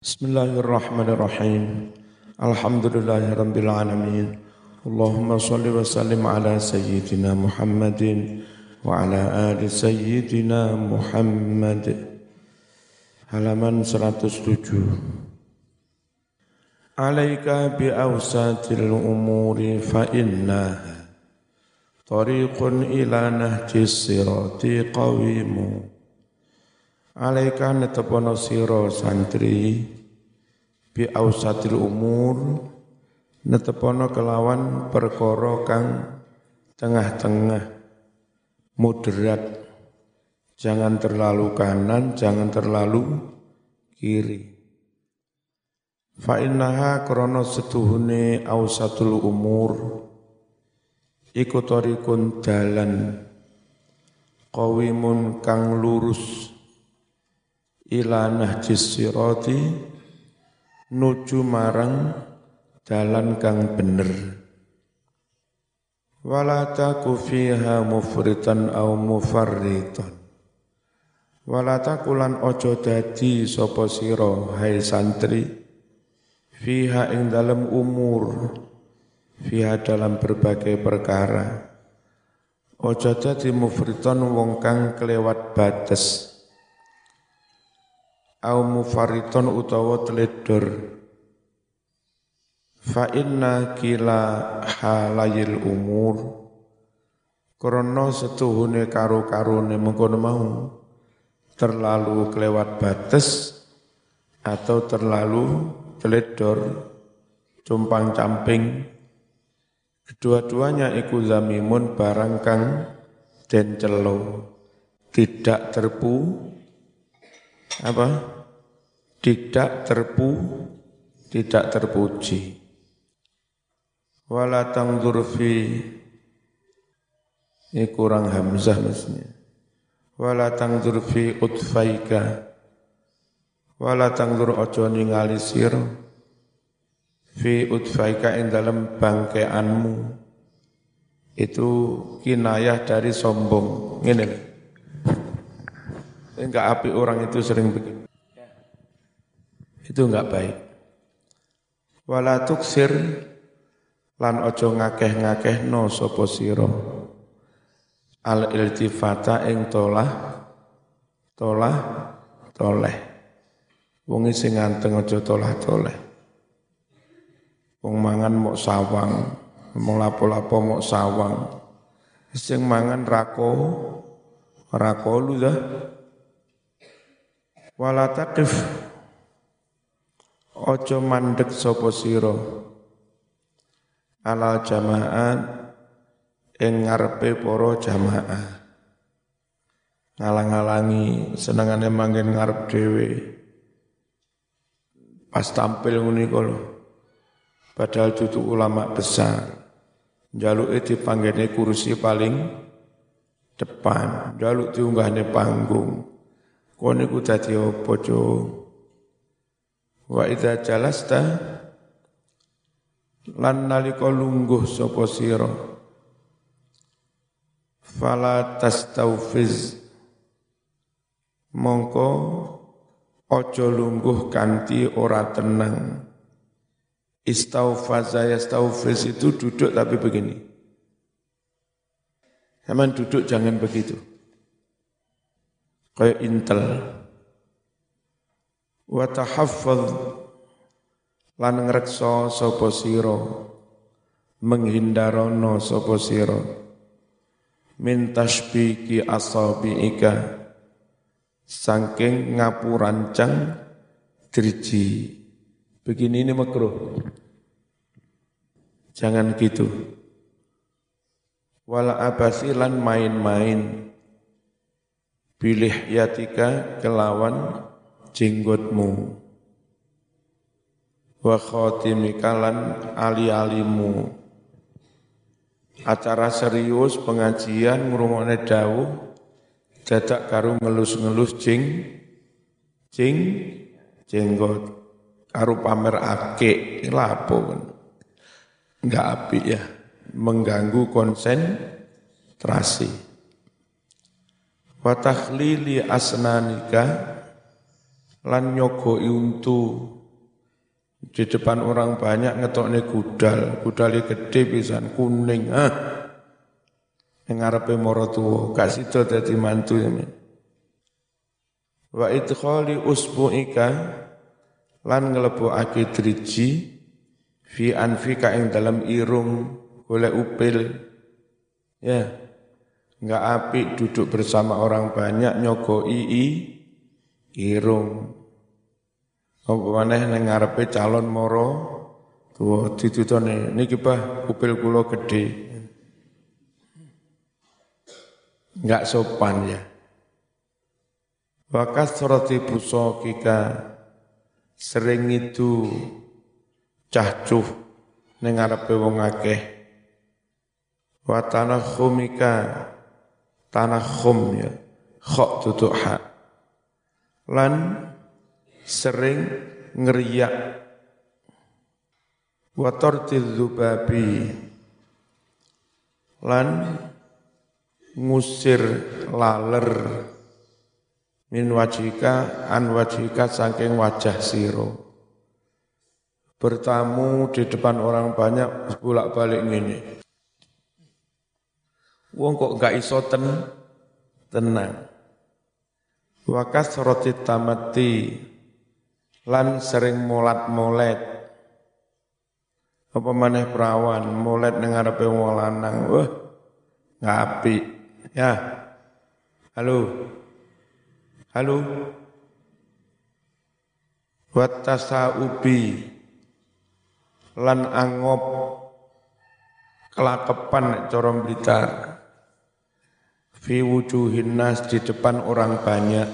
بسم الله الرحمن الرحيم الحمد لله رب العالمين اللهم صل وسلم على سيدنا محمد وعلى آل سيدنا محمد halaman 107 عليك بأوساط الأمور فإنها طريق إلى نهج الصراط قويمٌ alaika netepono siro santri bi ausatil umur netepono kelawan perkara kang tengah-tengah moderat. Jangan terlalu kanan jangan terlalu kiri. Fa innaha krana setuhune ausatul umur iku tarikun dalan qawimun kang lurus ila nahjis sirati nuju marang dalan kang bener. Wala taku fiha mufritan au mufarritan. Wala takulan ojo dadi sapa sira hai santri fiha ing dalam umur fiha dalam berbagai perkara. Ojo dadi mufritan wong kang kelewat batas au mufariton utawa teledor. Fa inna kila halayil umur. Krana setuhune karo-karone mengkono mau terlalu kelewat batas atau terlalu teledor cumpang camping. Kedua-duanya iku zamimun barang kang den celo. Tidak terpu apa? Tidak terpu tidak terpuji. Wala tangdur fi ini kurang hamzah maksudnya. Wala tangdur fi utfaika wala tangdur ojo ningali sira fi utfaika ing dalam bangkeanmu. Itu kinayah dari sombong. Ini Enggak api orang itu sering begitu. Itu enggak baik. Wala tuksir lan ojo ngakeh-ngakeh no sopo siro. Al iltifata ing tolah tolah toleh. Wong sing nganteng aja tolah toleh. Wong mangan mok sawang, wong lapo-lapo mok sawang. Sing mangan rako, rako lu dah wala taqif. Ojo mandek sapa sira? Ala jamaat ing ngarepe para jamaah. Ngalang-alangi senengane manggen ngarep dhewe. Pas tampil ngene lho. Padahal dudu ulama besar. Jaluke dipanggene kursi paling depan. Jaluk diunggahne panggung Kowe niku dadi apa, Wa idza jalasta lan nalika lungguh sapa sira fala tastaufiz. Mongko ojo lungguh kanti ora tenang. Istaufaza yastaufiz itu duduk tapi begini. Zaman duduk jangan begitu kayak intel. Wa tahaffaz lan ngrekso sapa sira. Menghindarono sapa sira. Min tasbiki asabiika. Saking ngapurancang driji. Begini ini makruh. Jangan gitu. Wala abasilan main-main Bilih yatika kelawan jenggotmu. Wa khotimikalan ali-alimu. Acara serius pengajian ngurungone dawuh dadak karo ngelus-ngelus jing jing jenggot. Karo pamer ake lapo kan? Enggak api ya mengganggu konsentrasi wa takhlili asnanika lan nyogo untu di depan orang banyak ngetokne gudal, gudale gede pisan kuning, ah. Ning ngarepe mara tuwa, gak sida dadi mantu ya. Wa idkhali usbu'ika lan nglebokake driji fi anfika ing dalam irung oleh upil. Ya. Enggak apik duduk bersama orang banyak nyogoi i, irung. Apa maneh ning ngarepe calon moro tuwa ditutone niki Pak upil kula gedhe. Enggak sopan ya. Wakas roti kika sering itu cahcuh ning ngarepe wong akeh. Wa khumika tanah khum ya. Khok tutuk hak lan sering ngeriak. Wator babi lan ngusir laler. Min wajika an wajika saking wajah siro. Bertamu di depan orang banyak bolak balik ini Wong kok gak iso ten tenang. Wakas roti tamati lan sering molat-molet. Apa maneh perawan molet ning ngarepe wong lanang. Wah, ngapi. Ya. Halo. Halo. Watasa ubi lan angop kelakepan corom blitar fi wujuhin nas di depan orang banyak.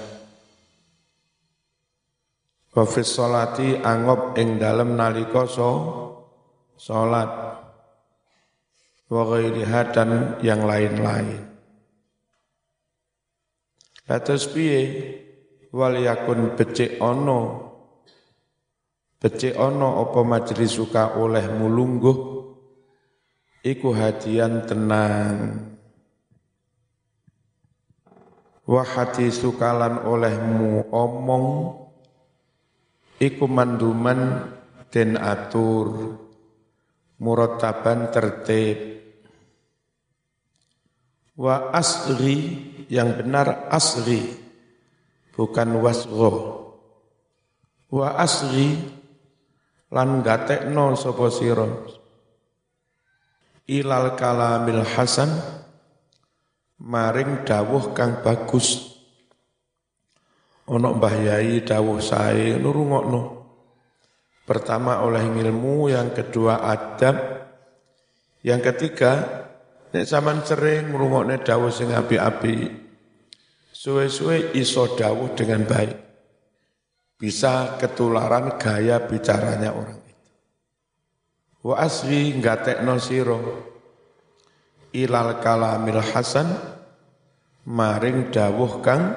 Wa fi sholati angop ing dalem nalika so salat wa ghairiha dan yang lain-lain. Latus piye? Wal yakun becik ono. Becik ono apa majelis suka oleh mulungguh iku hadian tenang Wahati sukalan olehmu omong iku manduman den atur murataban tertib. Wa asri yang benar asri bukan wasgho wa asri lan gatekno sapa sira. Ilal kalamil hasan maring dawuh kang bagus. Ana Mbah Yai dawuh sae nurungokno pertama oleh ilmu yang kedua adab. Yang ketiga nek sampean sering ngrungokne dawuh sing api-api suwe-suwe iso dawuh dengan baik. Bisa ketularan gaya bicaranya orang itu. Wa aswi ngatekno sira ilal kalamil hasan maring dawuh kang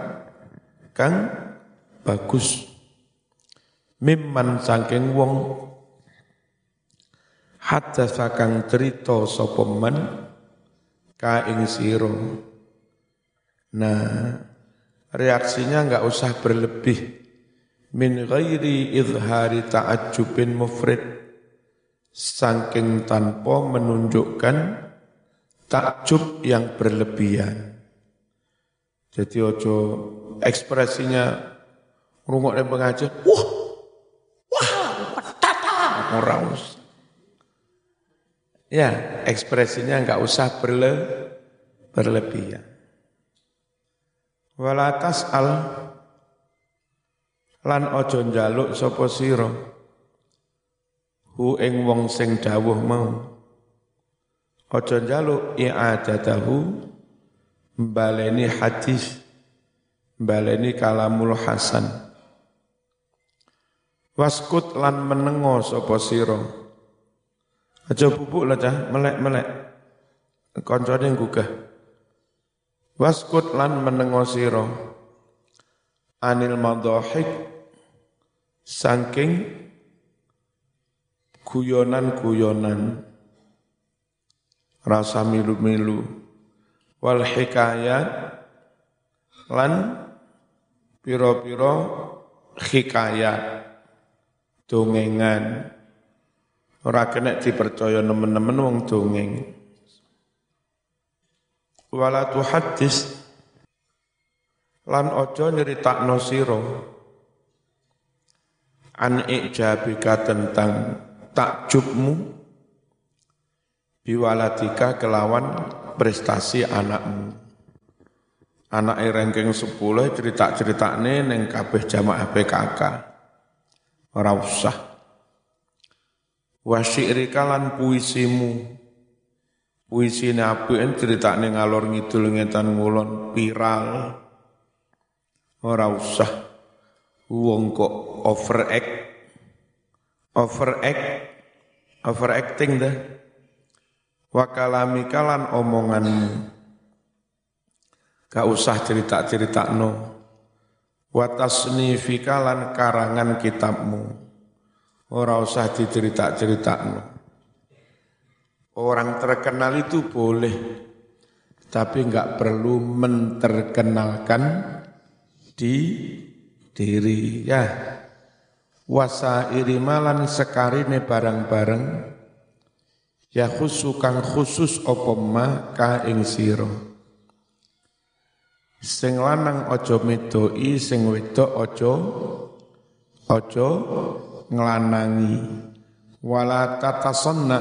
kang bagus. Mimman saking wong hatta sakang cerita sapa man ka ing sira. Nah reaksinya enggak usah berlebih. Min ghairi izhari ta'ajjubin mufrid saking tanpa menunjukkan takjub yang berlebihan. Jadi ojo ekspresinya rungokne pengajian, wah, wah, tata, orang Ya, ekspresinya enggak usah berle, berlebihan. Walatas al lan ojo njaluk sapa sira hu ing wong sing dawuh mau Ojo njaluk i'adatahu baleni hadis baleni kalamul hasan. Waskut lan menengo sapa sira. Aja bubuk lah cah. Melek-melek kancane gugah waskut lan menengo sira. Anil madhahik saking guyonan-guyonan rasa milu-milu. Wal hikayat lan piro-piro hikayat dongengan. Ora kena dipercaya nemen-nemen wong dongeng. Wala hadis lan ojo nyeritakno sira. An ijabika tentang takjubmu biwalatika kelawan prestasi anakmu. Anak ranking 10 cerita-ceritane neng kabeh jamaah PKK. Ora usah. Wa syi'rika lan puisimu. Puisine apik ceritane ngalor ngidul ngetan ngulon viral. Ora usah. Wong kok overact. Overact. Overacting dah. Wakalami kalan omonganmu Gak usah cerita-cerita no. Watasni fikalan karangan kitabmu. Ora usah dicerita-cerita no. Orang terkenal itu boleh, tapi enggak perlu menterkenalkan di diri ya. Wasa irimalan sekarine barang-barang ya khusukan khusus opoma ka ing siro Sing lanang aja medoi, sing wedok aja aja nglanangi. Wala tatasonna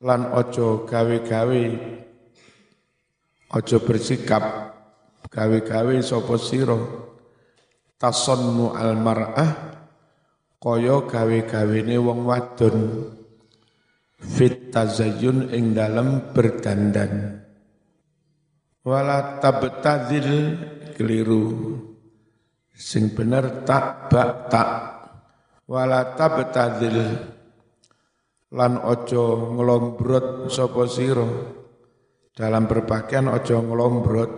lan aja gawe-gawe aja bersikap gawe-gawe sapa sira? Tasonnu al mar'ah kaya gawe-gawene wong wadon fit tazayyun ing dalem berdandan. Wala tabtadzil keliru. Sing bener tak bak tak. Wala tabtadzil lan ojo ngelombrot sapa dalam berpakaian ojo ngelombrot.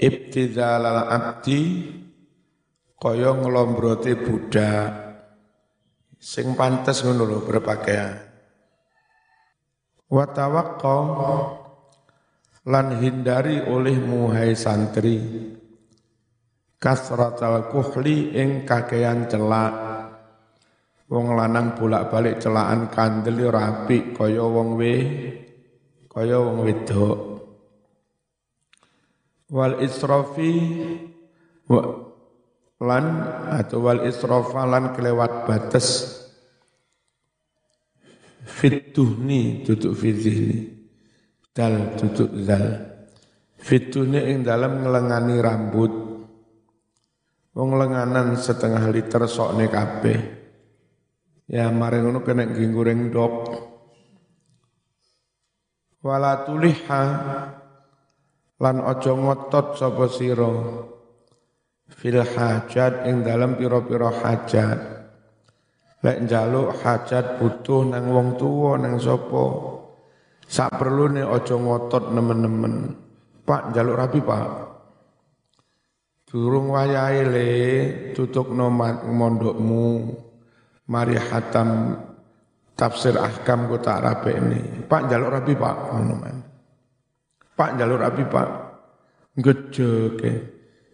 Ibtidzalal abdi kaya ngelombrote budak sing pantes ngono lho berpakaian wa tawaqqam lan hindari olehmu hai santri kasratal kuhli ing kakean celak. Wong lanang bolak-balik celaan kandeli rapi kaya wong we kaya wong wedok. Wal israfi wa, lan atau wal israfa lan kelewat batas. Fit tuhni tutuk fitihni dal duduk dal fitune ing dalam ngelengani rambut. Wong lenganan setengah liter sokne kabeh. Ya mari ngono kena goreng dok. Wala tuliha lan aja ngotot sapa sira fil hajat ing dalam pira-pira hajat lek njaluk hajat butuh nang wong tuwa nang sapa Sak perlu nih ojo ngotot nemen-nemen. Pak jaluk rapi pak. Durung wayahe le tutuk nomat mondokmu. Mari hatam tafsir ahkam ku tak rapi ini. Pak jaluk rapi pak. Pak jaluk rapi pak. Ngejeke.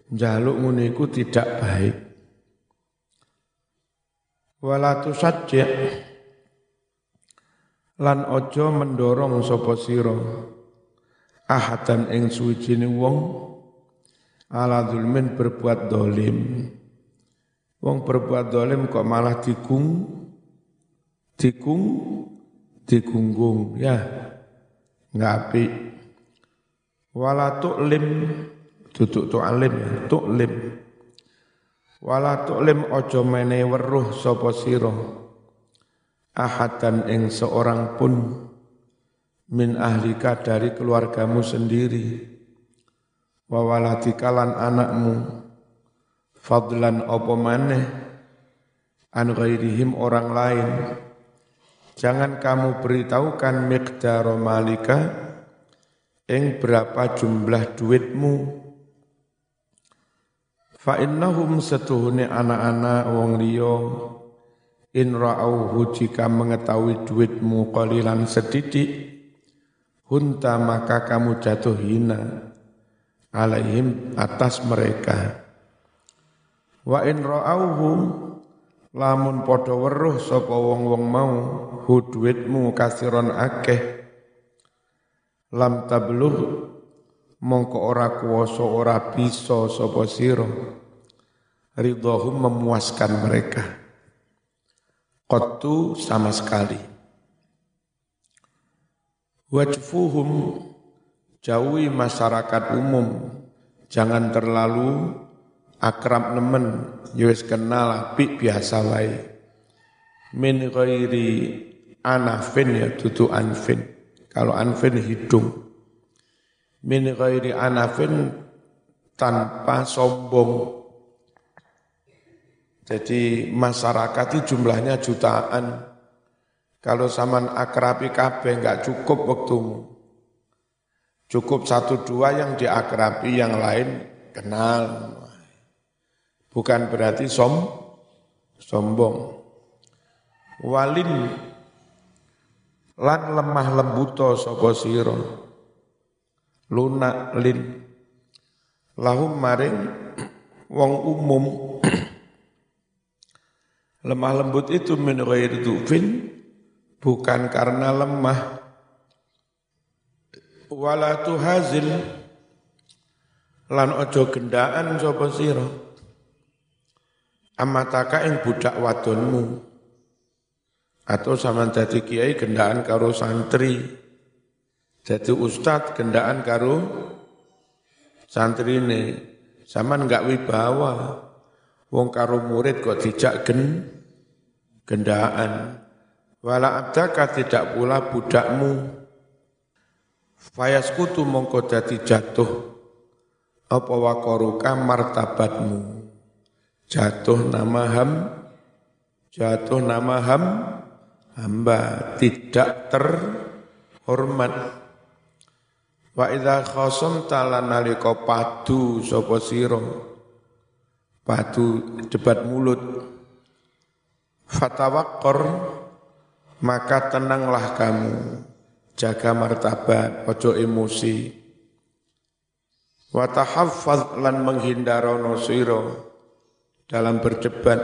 Jaluk muniku tidak baik. Walatu saja lan ojo mendorong sapa sira? Ahadan ing suwijine wong ala zulmin berbuat dolim. Wong berbuat dolim kok malah dikung dikung digunggung. Ya ngapi wala tu'lim duduk tu'alim ya. Tu'lim. Wala tu'lim ojo mene weruh sapa sira. Ahadan ing seorang pun min ahlika dari keluargamu sendiri. Wa waladika lan anakmu. Fadlan apa maneh? An ghairihim orang lain. Jangan kamu beritahukan miqdar malika ing berapa jumlah duitmu fa innahum setuhune anak-anak wong liya in ra'auhu jika mengetahui duitmu qalilan sedikit hunta maka kamu jatuh hina alaihim atas mereka. Wa in ra'auhu lamun padha weruh sapa wong-wong mau hu duitmu kasiron akeh lam tablugh mongko ora kuwasa ora bisa sapa sira. Ridhahum memuaskan mereka. Qattu sama sekali. Wajfuhum jauhi masyarakat umum. Jangan terlalu akrab nemen. Yus kenal api biasa wae. Min ghairi anafin ya tutu anfin. Kalau anfin hidung min ghairi anafin tanpa sombong jadi masyarakat itu jumlahnya jutaan kalau zaman akrabi kabeh enggak cukup waktumu Cukup satu dua yang diakrabi, yang lain kenal. Bukan berarti som, sombong. Walin lan lemah lembuto sapa sira. Lunak lin. Lahum maring wong umum. Lemah lembut itu min ghairi bukan karena lemah. Wala tuhazil lan ojo gendaan sapa sira. Amataka ing budak wadonmu. Atau sama dadi kiai gendaan karo santri jadi ustad gendaan karo santri ini sama enggak wibawa. Wong karo murid kok dijak gen gendaan. Wala abdaka tidak pula budakmu. Fayaskutu mongko dadi jatuh. Apa waqaruka martabatmu. Jatuh nama ham jatuh nama ham hamba tidak terhormat. Wa idza khasam talan nalika padu sapa sira padu debat mulut fatawakkor maka tenanglah kamu jaga martabat, ojo emosi. Wa tahaffaz lan menghindarono sira dalam berdebat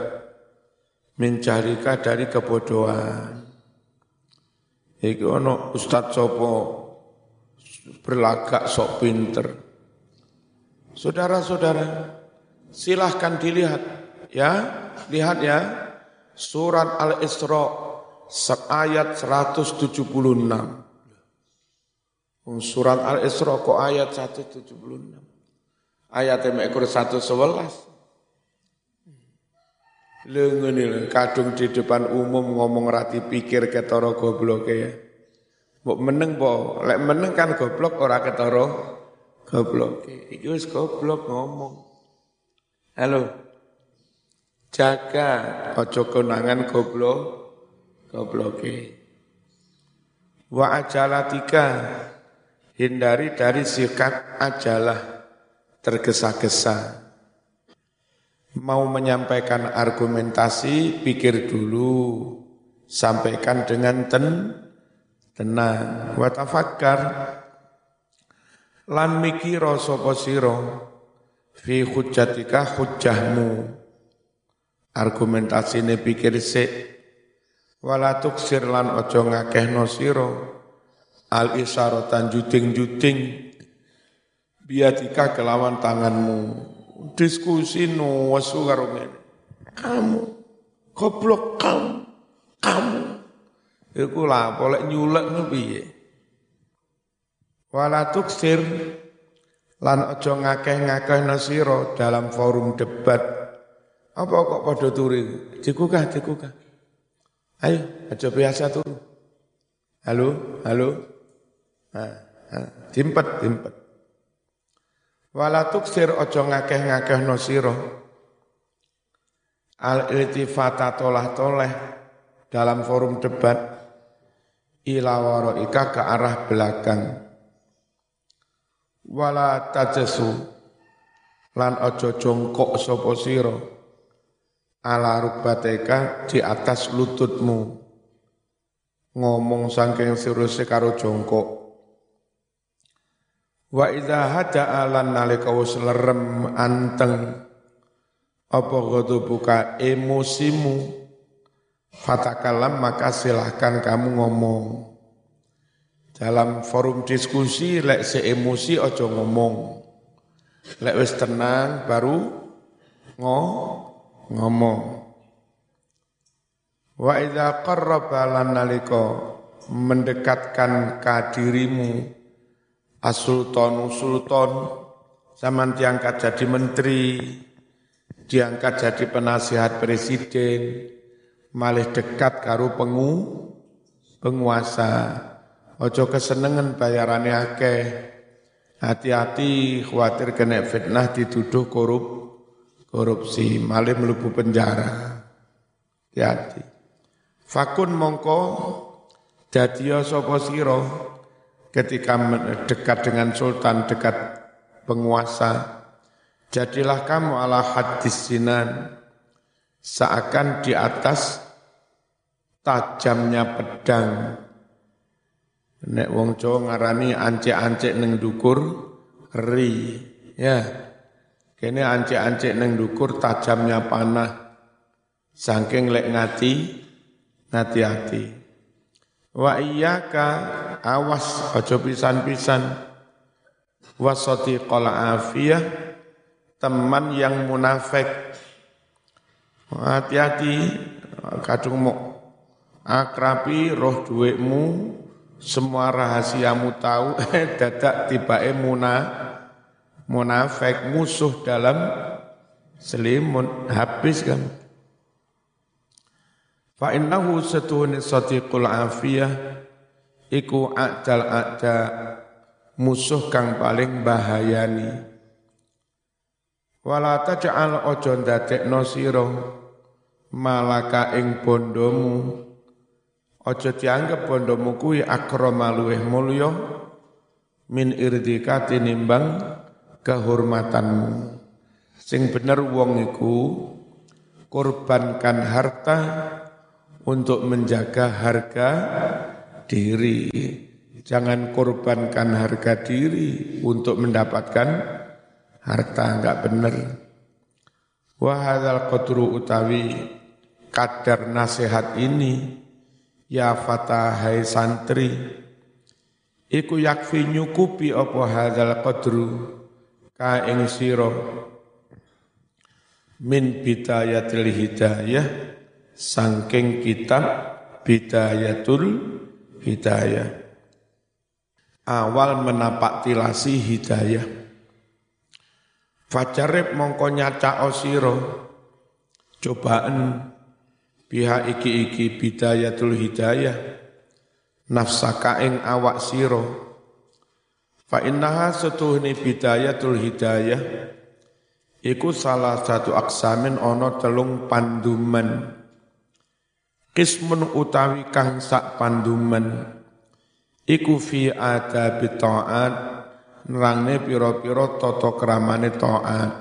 mencarika dari kebodohan. Iki ono Ustaz Sopo berlagak sok pinter. Saudara-saudara, silahkan dilihat ya, lihat ya. Surat Al-Isra ayat 176. Surat Al-Isra kok ayat 176. Ayat ekor 111. Lengen kadung di depan umum ngomong rati pikir ketoro goblok ya. Mbok meneng po, lek meneng kan goblok ora ketoro goblok. Iki wis goblok ngomong. Halo. Jaga ojo konangan goblok gobloke. Wa ajalatika hindari dari sikap ajalah tergesa-gesa. Mau menyampaikan argumentasi, pikir dulu, sampaikan dengan ten, tenang. Watafakkar, lan mikiro sopo siro, fi hujjatika hujjahmu. Argumentasi ini pikir sik, wala tuksir lan ojo ngakehno siro, al isyarotan juting-juting biatika kelawan tanganmu. Diskusi nuwasu karo kamu. Goblok kamu. Kamu iku lah boleh nyulek piye? Wala tuksir lan aja ngakeh-ngakeh nasira dalam forum debat. Apa kok padha turu dikukah dikukah ayo aja biasa turu. Halo halo. Timpet, timpet. Wala tuksir ojo ngakeh-ngakeh no siro. Al-iltifata tolah-toleh dalam forum debat ila ika ke arah belakang. Wala tajesu lan ojo jongkok sopo siro ala rukbateka di atas lututmu. Ngomong sangking siruse karo jongkok. Wa idza hada'a lan nalika wis lerem anteng. Apa buka emosimu fatakalam maka silahkan kamu ngomong. Dalam forum diskusi lek se emosi ojo ngomong. Lek wis tenang baru ngo ngomong. Wa idza qarraba lan mendekatkan kadirimu asultan sultan zaman diangkat jadi menteri diangkat jadi penasihat presiden, malih dekat karo pengu, penguasa. Ojo kesenengan bayarannya akeh. Hati-hati khawatir kena fitnah dituduh korup, korupsi, malih melebu penjara. Hati-hati. Fakun mongko dadiya sapa ketika dekat dengan sultan, dekat penguasa, Jadilah kamu ala hadis sinan seakan di atas tajamnya pedang. Nek wong Jawa ngarani ancek-ancek neng dukur ri. Ya. Kene ancek-ancek neng dukur tajamnya panah. Saking lek ngati ngati-hati. Wa iyyaka awas aja pisan-pisan wasati qala afiyah teman yang munafik. Hati-hati, kadung mau akrabi roh duitmu, semua rahasiamu tahu, dadak tiba muna, munafik musuh dalam selimun habis kan. Fa innahu satuhun sadiqul afiyah iku a'dal a'da musuh kang paling bahayani. Wala taj'al ojo ndadekno sira malaka ing bondomu Ojo dianggap bondomu kuwi akrama luweh mulya min irdika tinimbang kehormatanmu. Sing bener wong iku korbankan harta untuk menjaga harga diri. Jangan korbankan harga diri untuk mendapatkan harta enggak benar. Wahadal qadru utawi kadar nasihat ini ya fatahai santri iku yakfi nyukupi apa hadal qadru ka ing sira min bidayatil hidayah sangking kitab bidayatul hidayah. Awal menapak tilasi hidayah. Fajarib mongko nyaca osiro cobaan pihak iki-iki bidayatul hidayah. Nafsaka ing awak siro fa innaha setuhni bidayatul hidayah. Iku salah satu aksamin ono telung panduman. Kismun utawi kang sak panduman. Iku fi adabi ta'at. Nerangne pira-pira tata kramane taat.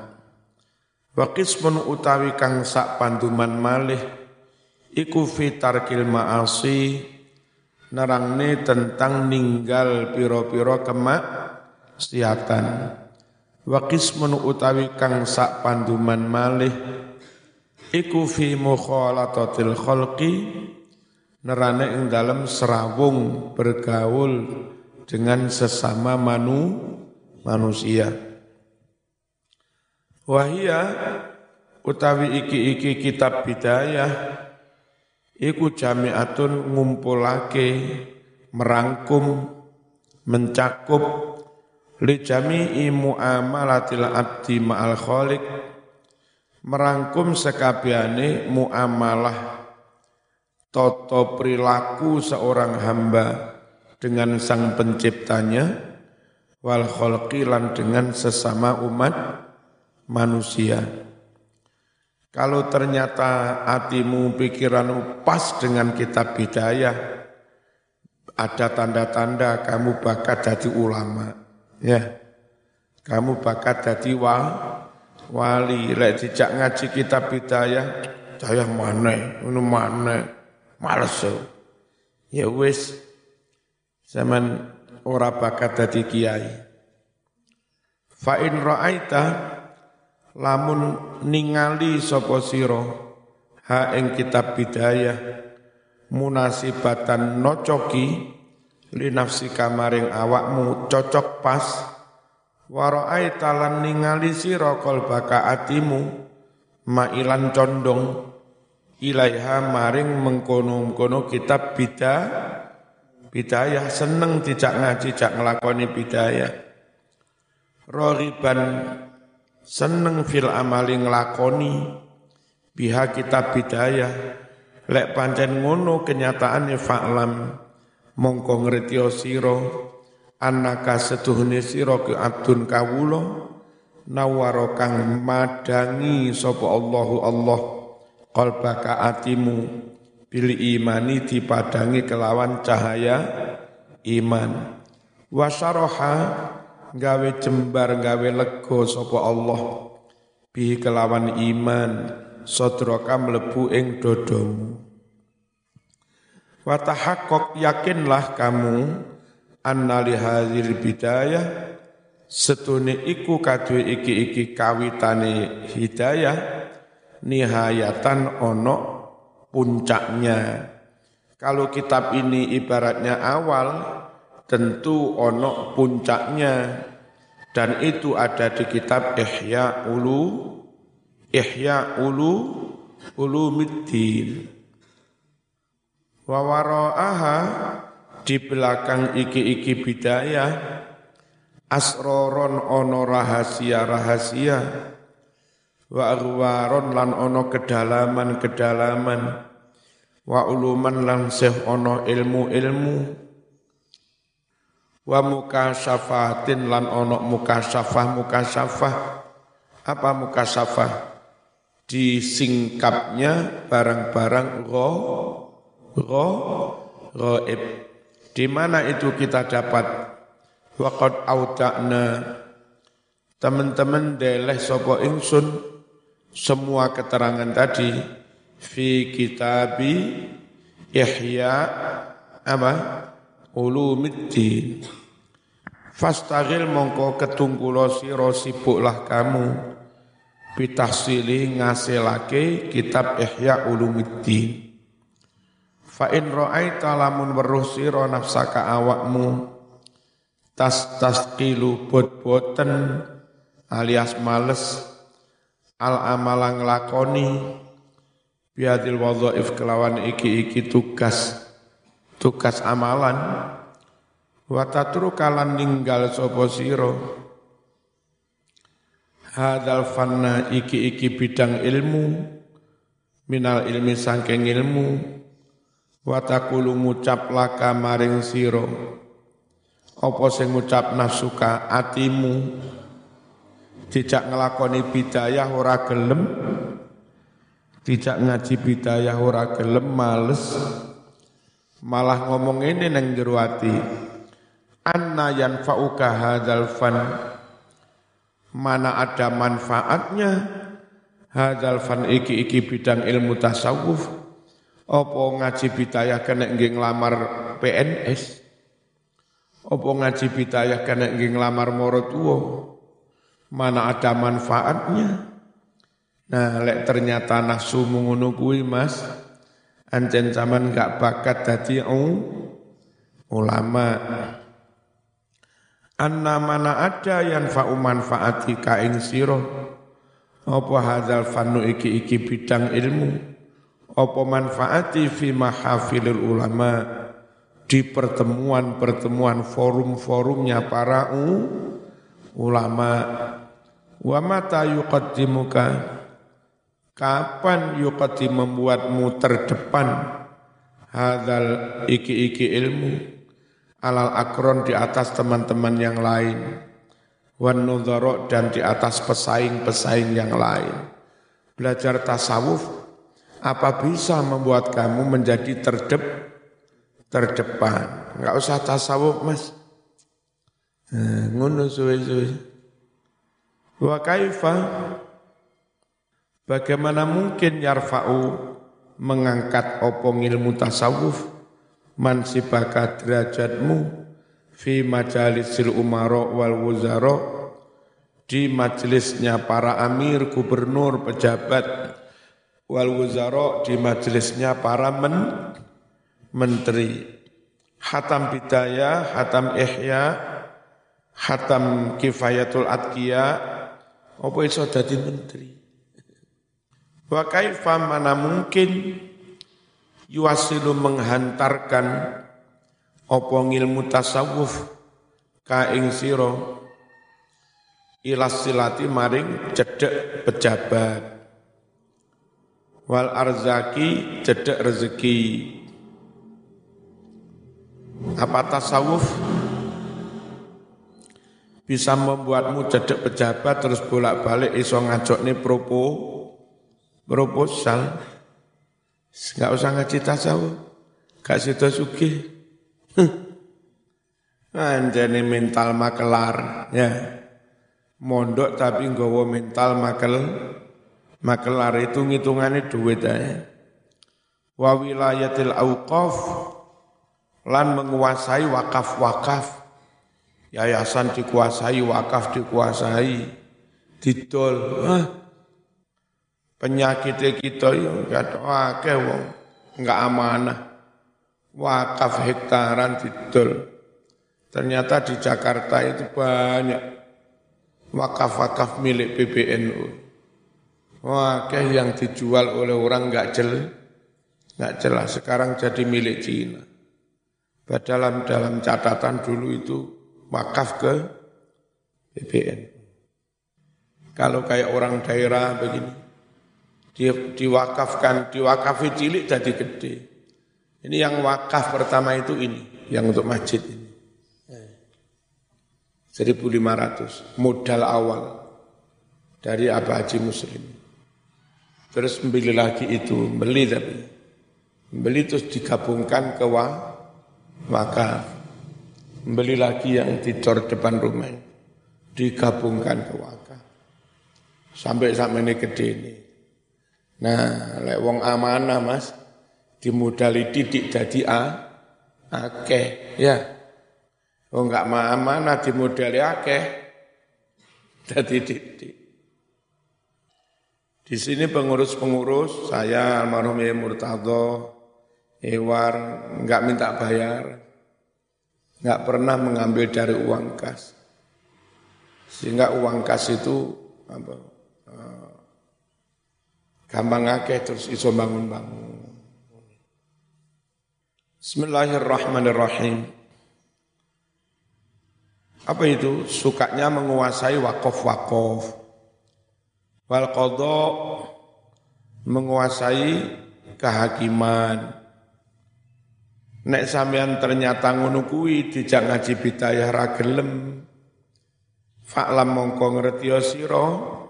Wa qismun utawi kang sak panduman malih iku fi tarkil ma'asi nerangne tentang ninggal pira-pira kemak siatan wa qismun utawi kang sak panduman malih iku fi mukhalatatil khalqi nerane ing dalem serawung bergaul dengan sesama manu, manusia. Wahia utawi iki-iki kitab bidayah iku jami'atun ngumpulake merangkum mencakup li jami'i muamalatil abdi ma'al khaliq merangkum sekabiane muamalah toto perilaku seorang hamba dengan sang penciptanya wal khalqilan dengan sesama umat manusia. Kalau ternyata hatimu, pikiranmu pas dengan kitab bidayah, ada tanda-tanda kamu bakat jadi ulama. Ya, kamu bakat jadi wa, wali. Lek dijak ngaji kitab bidayah, saya mana, ini mana, males. Ya wis, Zaman ora bakat dadi kiai. Fa in ra'aita lamun ningali sapa sira ha ing kitab bidayah munasibatan nocoki li nafsi kamaring awakmu cocok pas warai talan ningali sira baka atimu mailan condong ilaiha maring mengkono-mengkono kitab bida bidayah seneng tidak ngaji jak ngelakoni bidayah. Rohiban seneng fil amali nglakoni. Biha kitab bidayah. Lek pancen ngono kenyataane fa'lam. Mongko ngretio sira annaka setuhne sira ke abdun kawula. Nawaro kang madangi sapa Allahu Allah qalbaka atimu. Bil imani dipadangi kelawan cahaya iman. Wasaroha gawe jembar gawe lego sapa Allah. Bi kelawan iman sodraka mlebu ing dodomu. Tahaqqaq yakinlah kamu anna li hadzal bidayah setune iku kadhe iki-iki kawitane hidayah nihayatan ono puncaknya. Kalau kitab ini ibaratnya awal tentu ono puncaknya. Dan itu ada di kitab Ihya Ulu Ihya Ulu Ulumiddin wa wara'aha di belakang iki-iki bidayah asroron ono rahasia-rahasia wa arwaron lan ono kedalaman-kedalaman wa uluman lan seh ono ilmu-ilmu wa mukasyafatin lan ono mukasyafah mukasyafah apa mukasyafah disingkapnya barang-barang ro ro roib di mana itu kita dapat? Waqad auta'na. Teman-teman deleh sopo ingsun? Semua keterangan tadi. Fi kitabi ihya apa ulumiddin Fastagil mongko ketungkulo siro sibuklah kamu. Bitahsili ngasilake kitab Ihya Ulumiddin. Fa in ra'aita lamun weruh sira nafsaka awakmu tas tasqilu bot-boten alias males al amalang lakoni biadil wadhaif kelawan iki-iki tugas tugas amalan. Wa tatrukalan ninggal sapa sira. Hadal fanna iki-iki bidang ilmu minal ilmi sangking ilmu. Wa taqulu ngucap laka maring sira. Apa sing ngucap nafsuka atimu? Tidak ngelakoni bidayah ora gelem. Tidak ngaji bidayah ora gelem males malah ngomong ini neng jero ati anna yanfa'uka hadzal fan. Mana ada manfaatnya hadzal fan iki iki bidang ilmu tasawuf? Opo ngaji bidayah kena nggih nglamar PNS opo ngaji bidayah kena nggih nglamar morotuo mana ada manfaatnya? Nah lek ternyata nafsu ngono Mas Ancen zaman gak bakat dadi ulama. Anna mana ada yang fa'u manfaati kain siro. Apa hadzal fannu iki iki bidang ilmu. Apa manfaati fi mahafilul ulama di pertemuan-pertemuan forum-forumnya para ulama. Wa mata yuqaddimuka Kapan yukati membuatmu terdepan hadal iki-iki ilmu alal akron di atas teman-teman yang lain wan dan di atas pesaing-pesaing yang lain. Belajar tasawuf apa bisa membuat kamu menjadi terdep terdepan. Enggak usah tasawuf, Mas. Eh, ngono suwe-suwe. Wa kaifa Bagaimana mungkin yarfa'u mengangkat opong ilmu tasawuf mansibaka derajatmu fi majalisil umaro wal wuzaro di majelisnya para amir, gubernur, pejabat, wal wuzara di majelisnya para men, menteri. Hatam Bidayah, Hatam Ihya, Hatam Kifayatul Adkiya, apa iso dadi menteri? Wa kaifa mana mungkin yuasilu menghantarkan apa ilmu tasawuf ka ing sira maring cedek pejabat. Wal arzaki cedek rezeki. Apa tasawuf? Bisa membuatmu cedek pejabat terus bolak-balik iso ngajok nih propo proposal nggak usah ngaji tasawuf gak sida sugih Anjani mental makelar ya. Mondok tapi nggawa mental makel makelar itu ngitungane duit aja. Wa wilayatil auqaf lan menguasai wakaf-wakaf. Yayasan dikuasai, wakaf dikuasai. Didol. Ah. Penyakit kita yang kata akeh wong enggak amanah. Wakaf hektaran didol. Ternyata di Jakarta itu banyak wakaf-wakaf milik PBNU. Wakaf yang dijual oleh orang nggak jelas, nggak jelas. Sekarang jadi milik Cina. Padahal dalam catatan dulu itu wakaf ke PBN. Kalau kayak orang daerah begini, dia diwakafkan, diwakafi cilik jadi gede. Ini yang wakaf pertama itu ini, yang untuk masjid ini. 1500 modal awal dari Abah Haji Muslim. Terus beli lagi itu, beli tapi beli terus digabungkan ke wa, wakaf. Beli lagi yang di tor depan rumah digabungkan ke wakaf. Sampai sampai ini gede ini. Nah, lek wong amanah Mas, dimodali didik jadi a akeh ya. Oh enggak mana di model akeh. Jadi didik. Di sini pengurus-pengurus, saya almarhum ya Murtado, Ewar, enggak minta bayar. Enggak pernah mengambil dari uang kas. Sehingga uang kas itu apa, gampang akeh terus iso bangun-bangun. Bismillahirrahmanirrahim. Apa itu? Sukanya menguasai wakof-wakof. Wal kodok menguasai kehakiman. Nek sampean ternyata ngono kuwi dijak ngaji bidayah ra gelem. Fa'lam mongko sira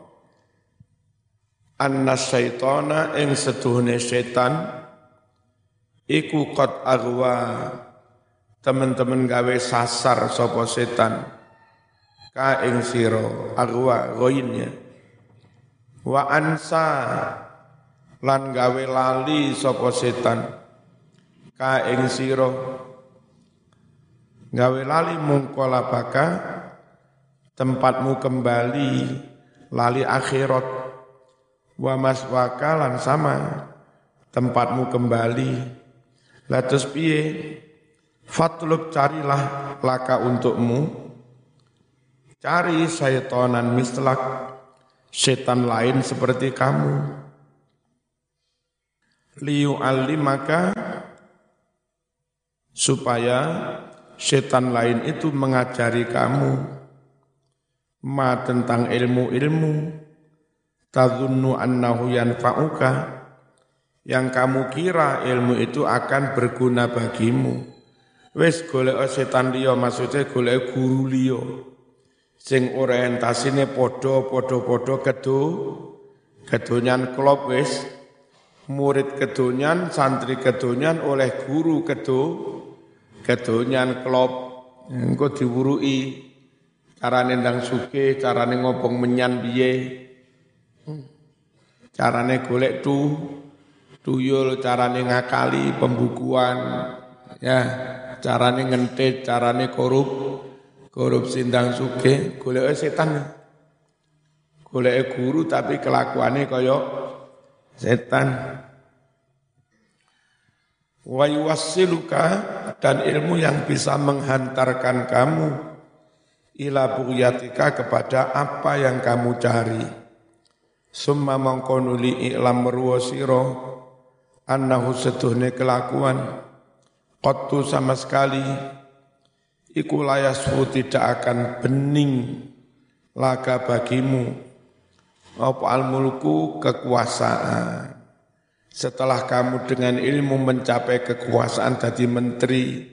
anna syaitana ing seduhune setan iku qad agwa teman-teman gawe sasar sopo setan. Ka ing sira agwa goinnya wa ansa. Lan gawe lali sopo setan. Ka ing sira. Gawe lali mungkola baka tempatmu kembali lali akhirat wa maswaka lan sama. Tempatmu kembali. Latus piye? Fatlub carilah laka untukmu, cari syaitanan mislak, setan lain seperti kamu. Liu maka supaya setan lain itu mengajari kamu. Ma tentang ilmu-ilmu tadunnu annahu yanfa'uka. Yang kamu kira ilmu itu akan berguna bagimu. Wis golek setan liya maksudnya golek guru liya. Sing orientasine padha-padha-padha kedo kedonyan klop wis. Murid kedonyan santri kedonyan oleh guru kedo kedonyan klop. Engko diwurui carane ndang suke carane ngobong menyan piye carane golek tu tuyul carane ngakali pembukuan ya carane ngentit, carane korup, korup sindang suge, golek setan. golek guru tapi kelakuannya kaya setan. Wa yuwassiluka dan ilmu yang bisa menghantarkan kamu ila bughyatika kepada apa yang kamu cari. Summa mangkonuli i'lam merwasiro annahu setuhne kelakuan. Qattu sama sekali iku layasfu tidak akan bening laga bagimu. Apa al-mulku kekuasaan. Setelah kamu dengan ilmu mencapai kekuasaan jadi menteri,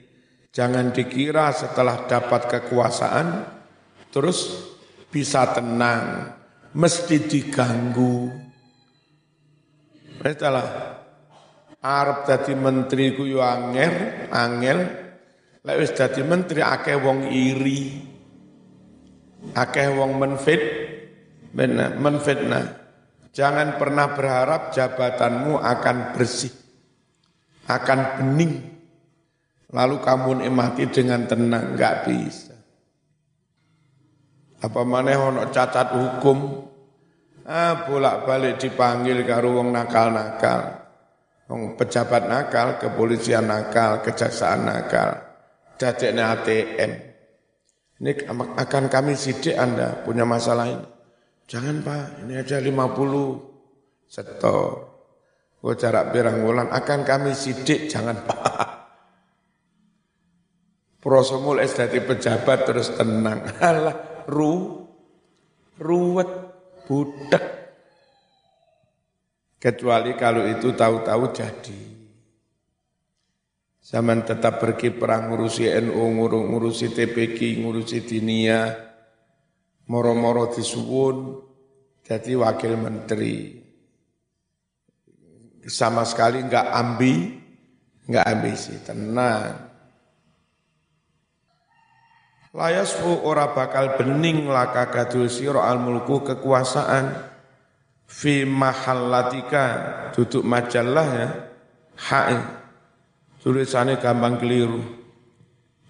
jangan dikira setelah dapat kekuasaan terus bisa tenang, mesti diganggu. Itulah Arab jadi menteri ku yo angel, angel. Lek wis dadi menteri akeh wong iri. Akeh wong menfit, menfitnah. Jangan pernah berharap jabatanmu akan bersih, akan bening. Lalu kamu nikmati dengan tenang, enggak bisa. Apa mana ono cacat hukum, ah bolak-balik dipanggil karo wong nakal-nakal. Wong pejabat nakal, kepolisian nakal, kejaksaan nakal, dadekne ATM. Ini akan kami sidik Anda punya masalah ini. Jangan Pak, ini aja 50 setor. Gue jarak pirang bulan akan kami sidik, jangan Pak. Prosomul es dari pejabat terus tenang. Alah, ru, ruwet, budak. Kecuali kalau itu tahu-tahu jadi. Zaman tetap pergi perang ngurusi NU, ngurusi TPK, ngurusi Dinia, moro-moro disuwun jadi wakil menteri. Sama sekali enggak ambi, enggak ambisi, tenang. Layasfu ora bakal bening laka gadul siro al mulku kekuasaan. Fi mahallatika duduk majalah ya. Hae. Tulisannya gampang keliru.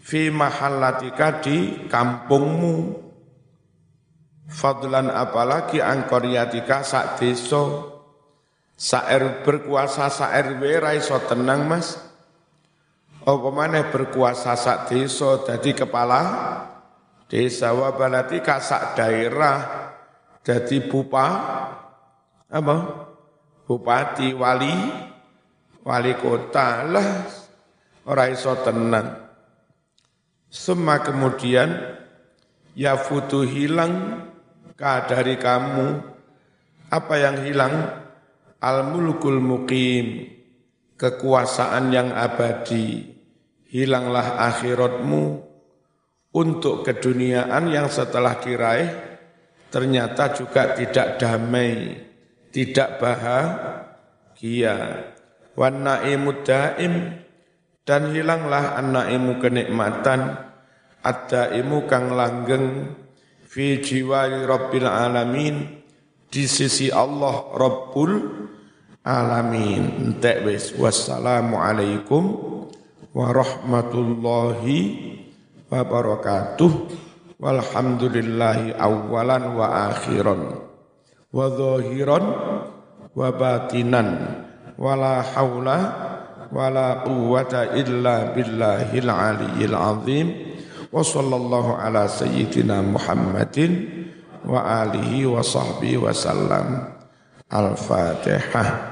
Fi mahallatika di kampungmu. Fadlan apalagi angkoriatika sak deso saer berkuasa saer RW iso tenang Mas. Apa maneh berkuasa sak deso dadi kepala desa. Wa balatika sak daerah jadi bupa apa? Bupati wali wali kota. Lah ora iso tenang. Semua kemudian ya futu hilang dari kamu. Apa yang hilang? Al-mulkul muqim kekuasaan yang abadi hilanglah akhiratmu untuk keduniaan yang setelah diraih ternyata juga tidak damai tidak bahagia. Wan naimud daim dan hilanglah an-naimu kenikmatan. Ad-daimu kang langgeng fi jiwari rabbil alamin di sisi Allah Rabbul alamin. Entek wis wassalamu alaikum warahmatullahi wabarakatuh. Walhamdulillahi awalan wa akhiran. Wa zahiran wa batinan. Wala haula wala quwwata illa billahil aliyyil azim. Wa sallallahu ala sayyidina Muhammadin wa alihi wa sahbihi wa sallam. Al-fatihah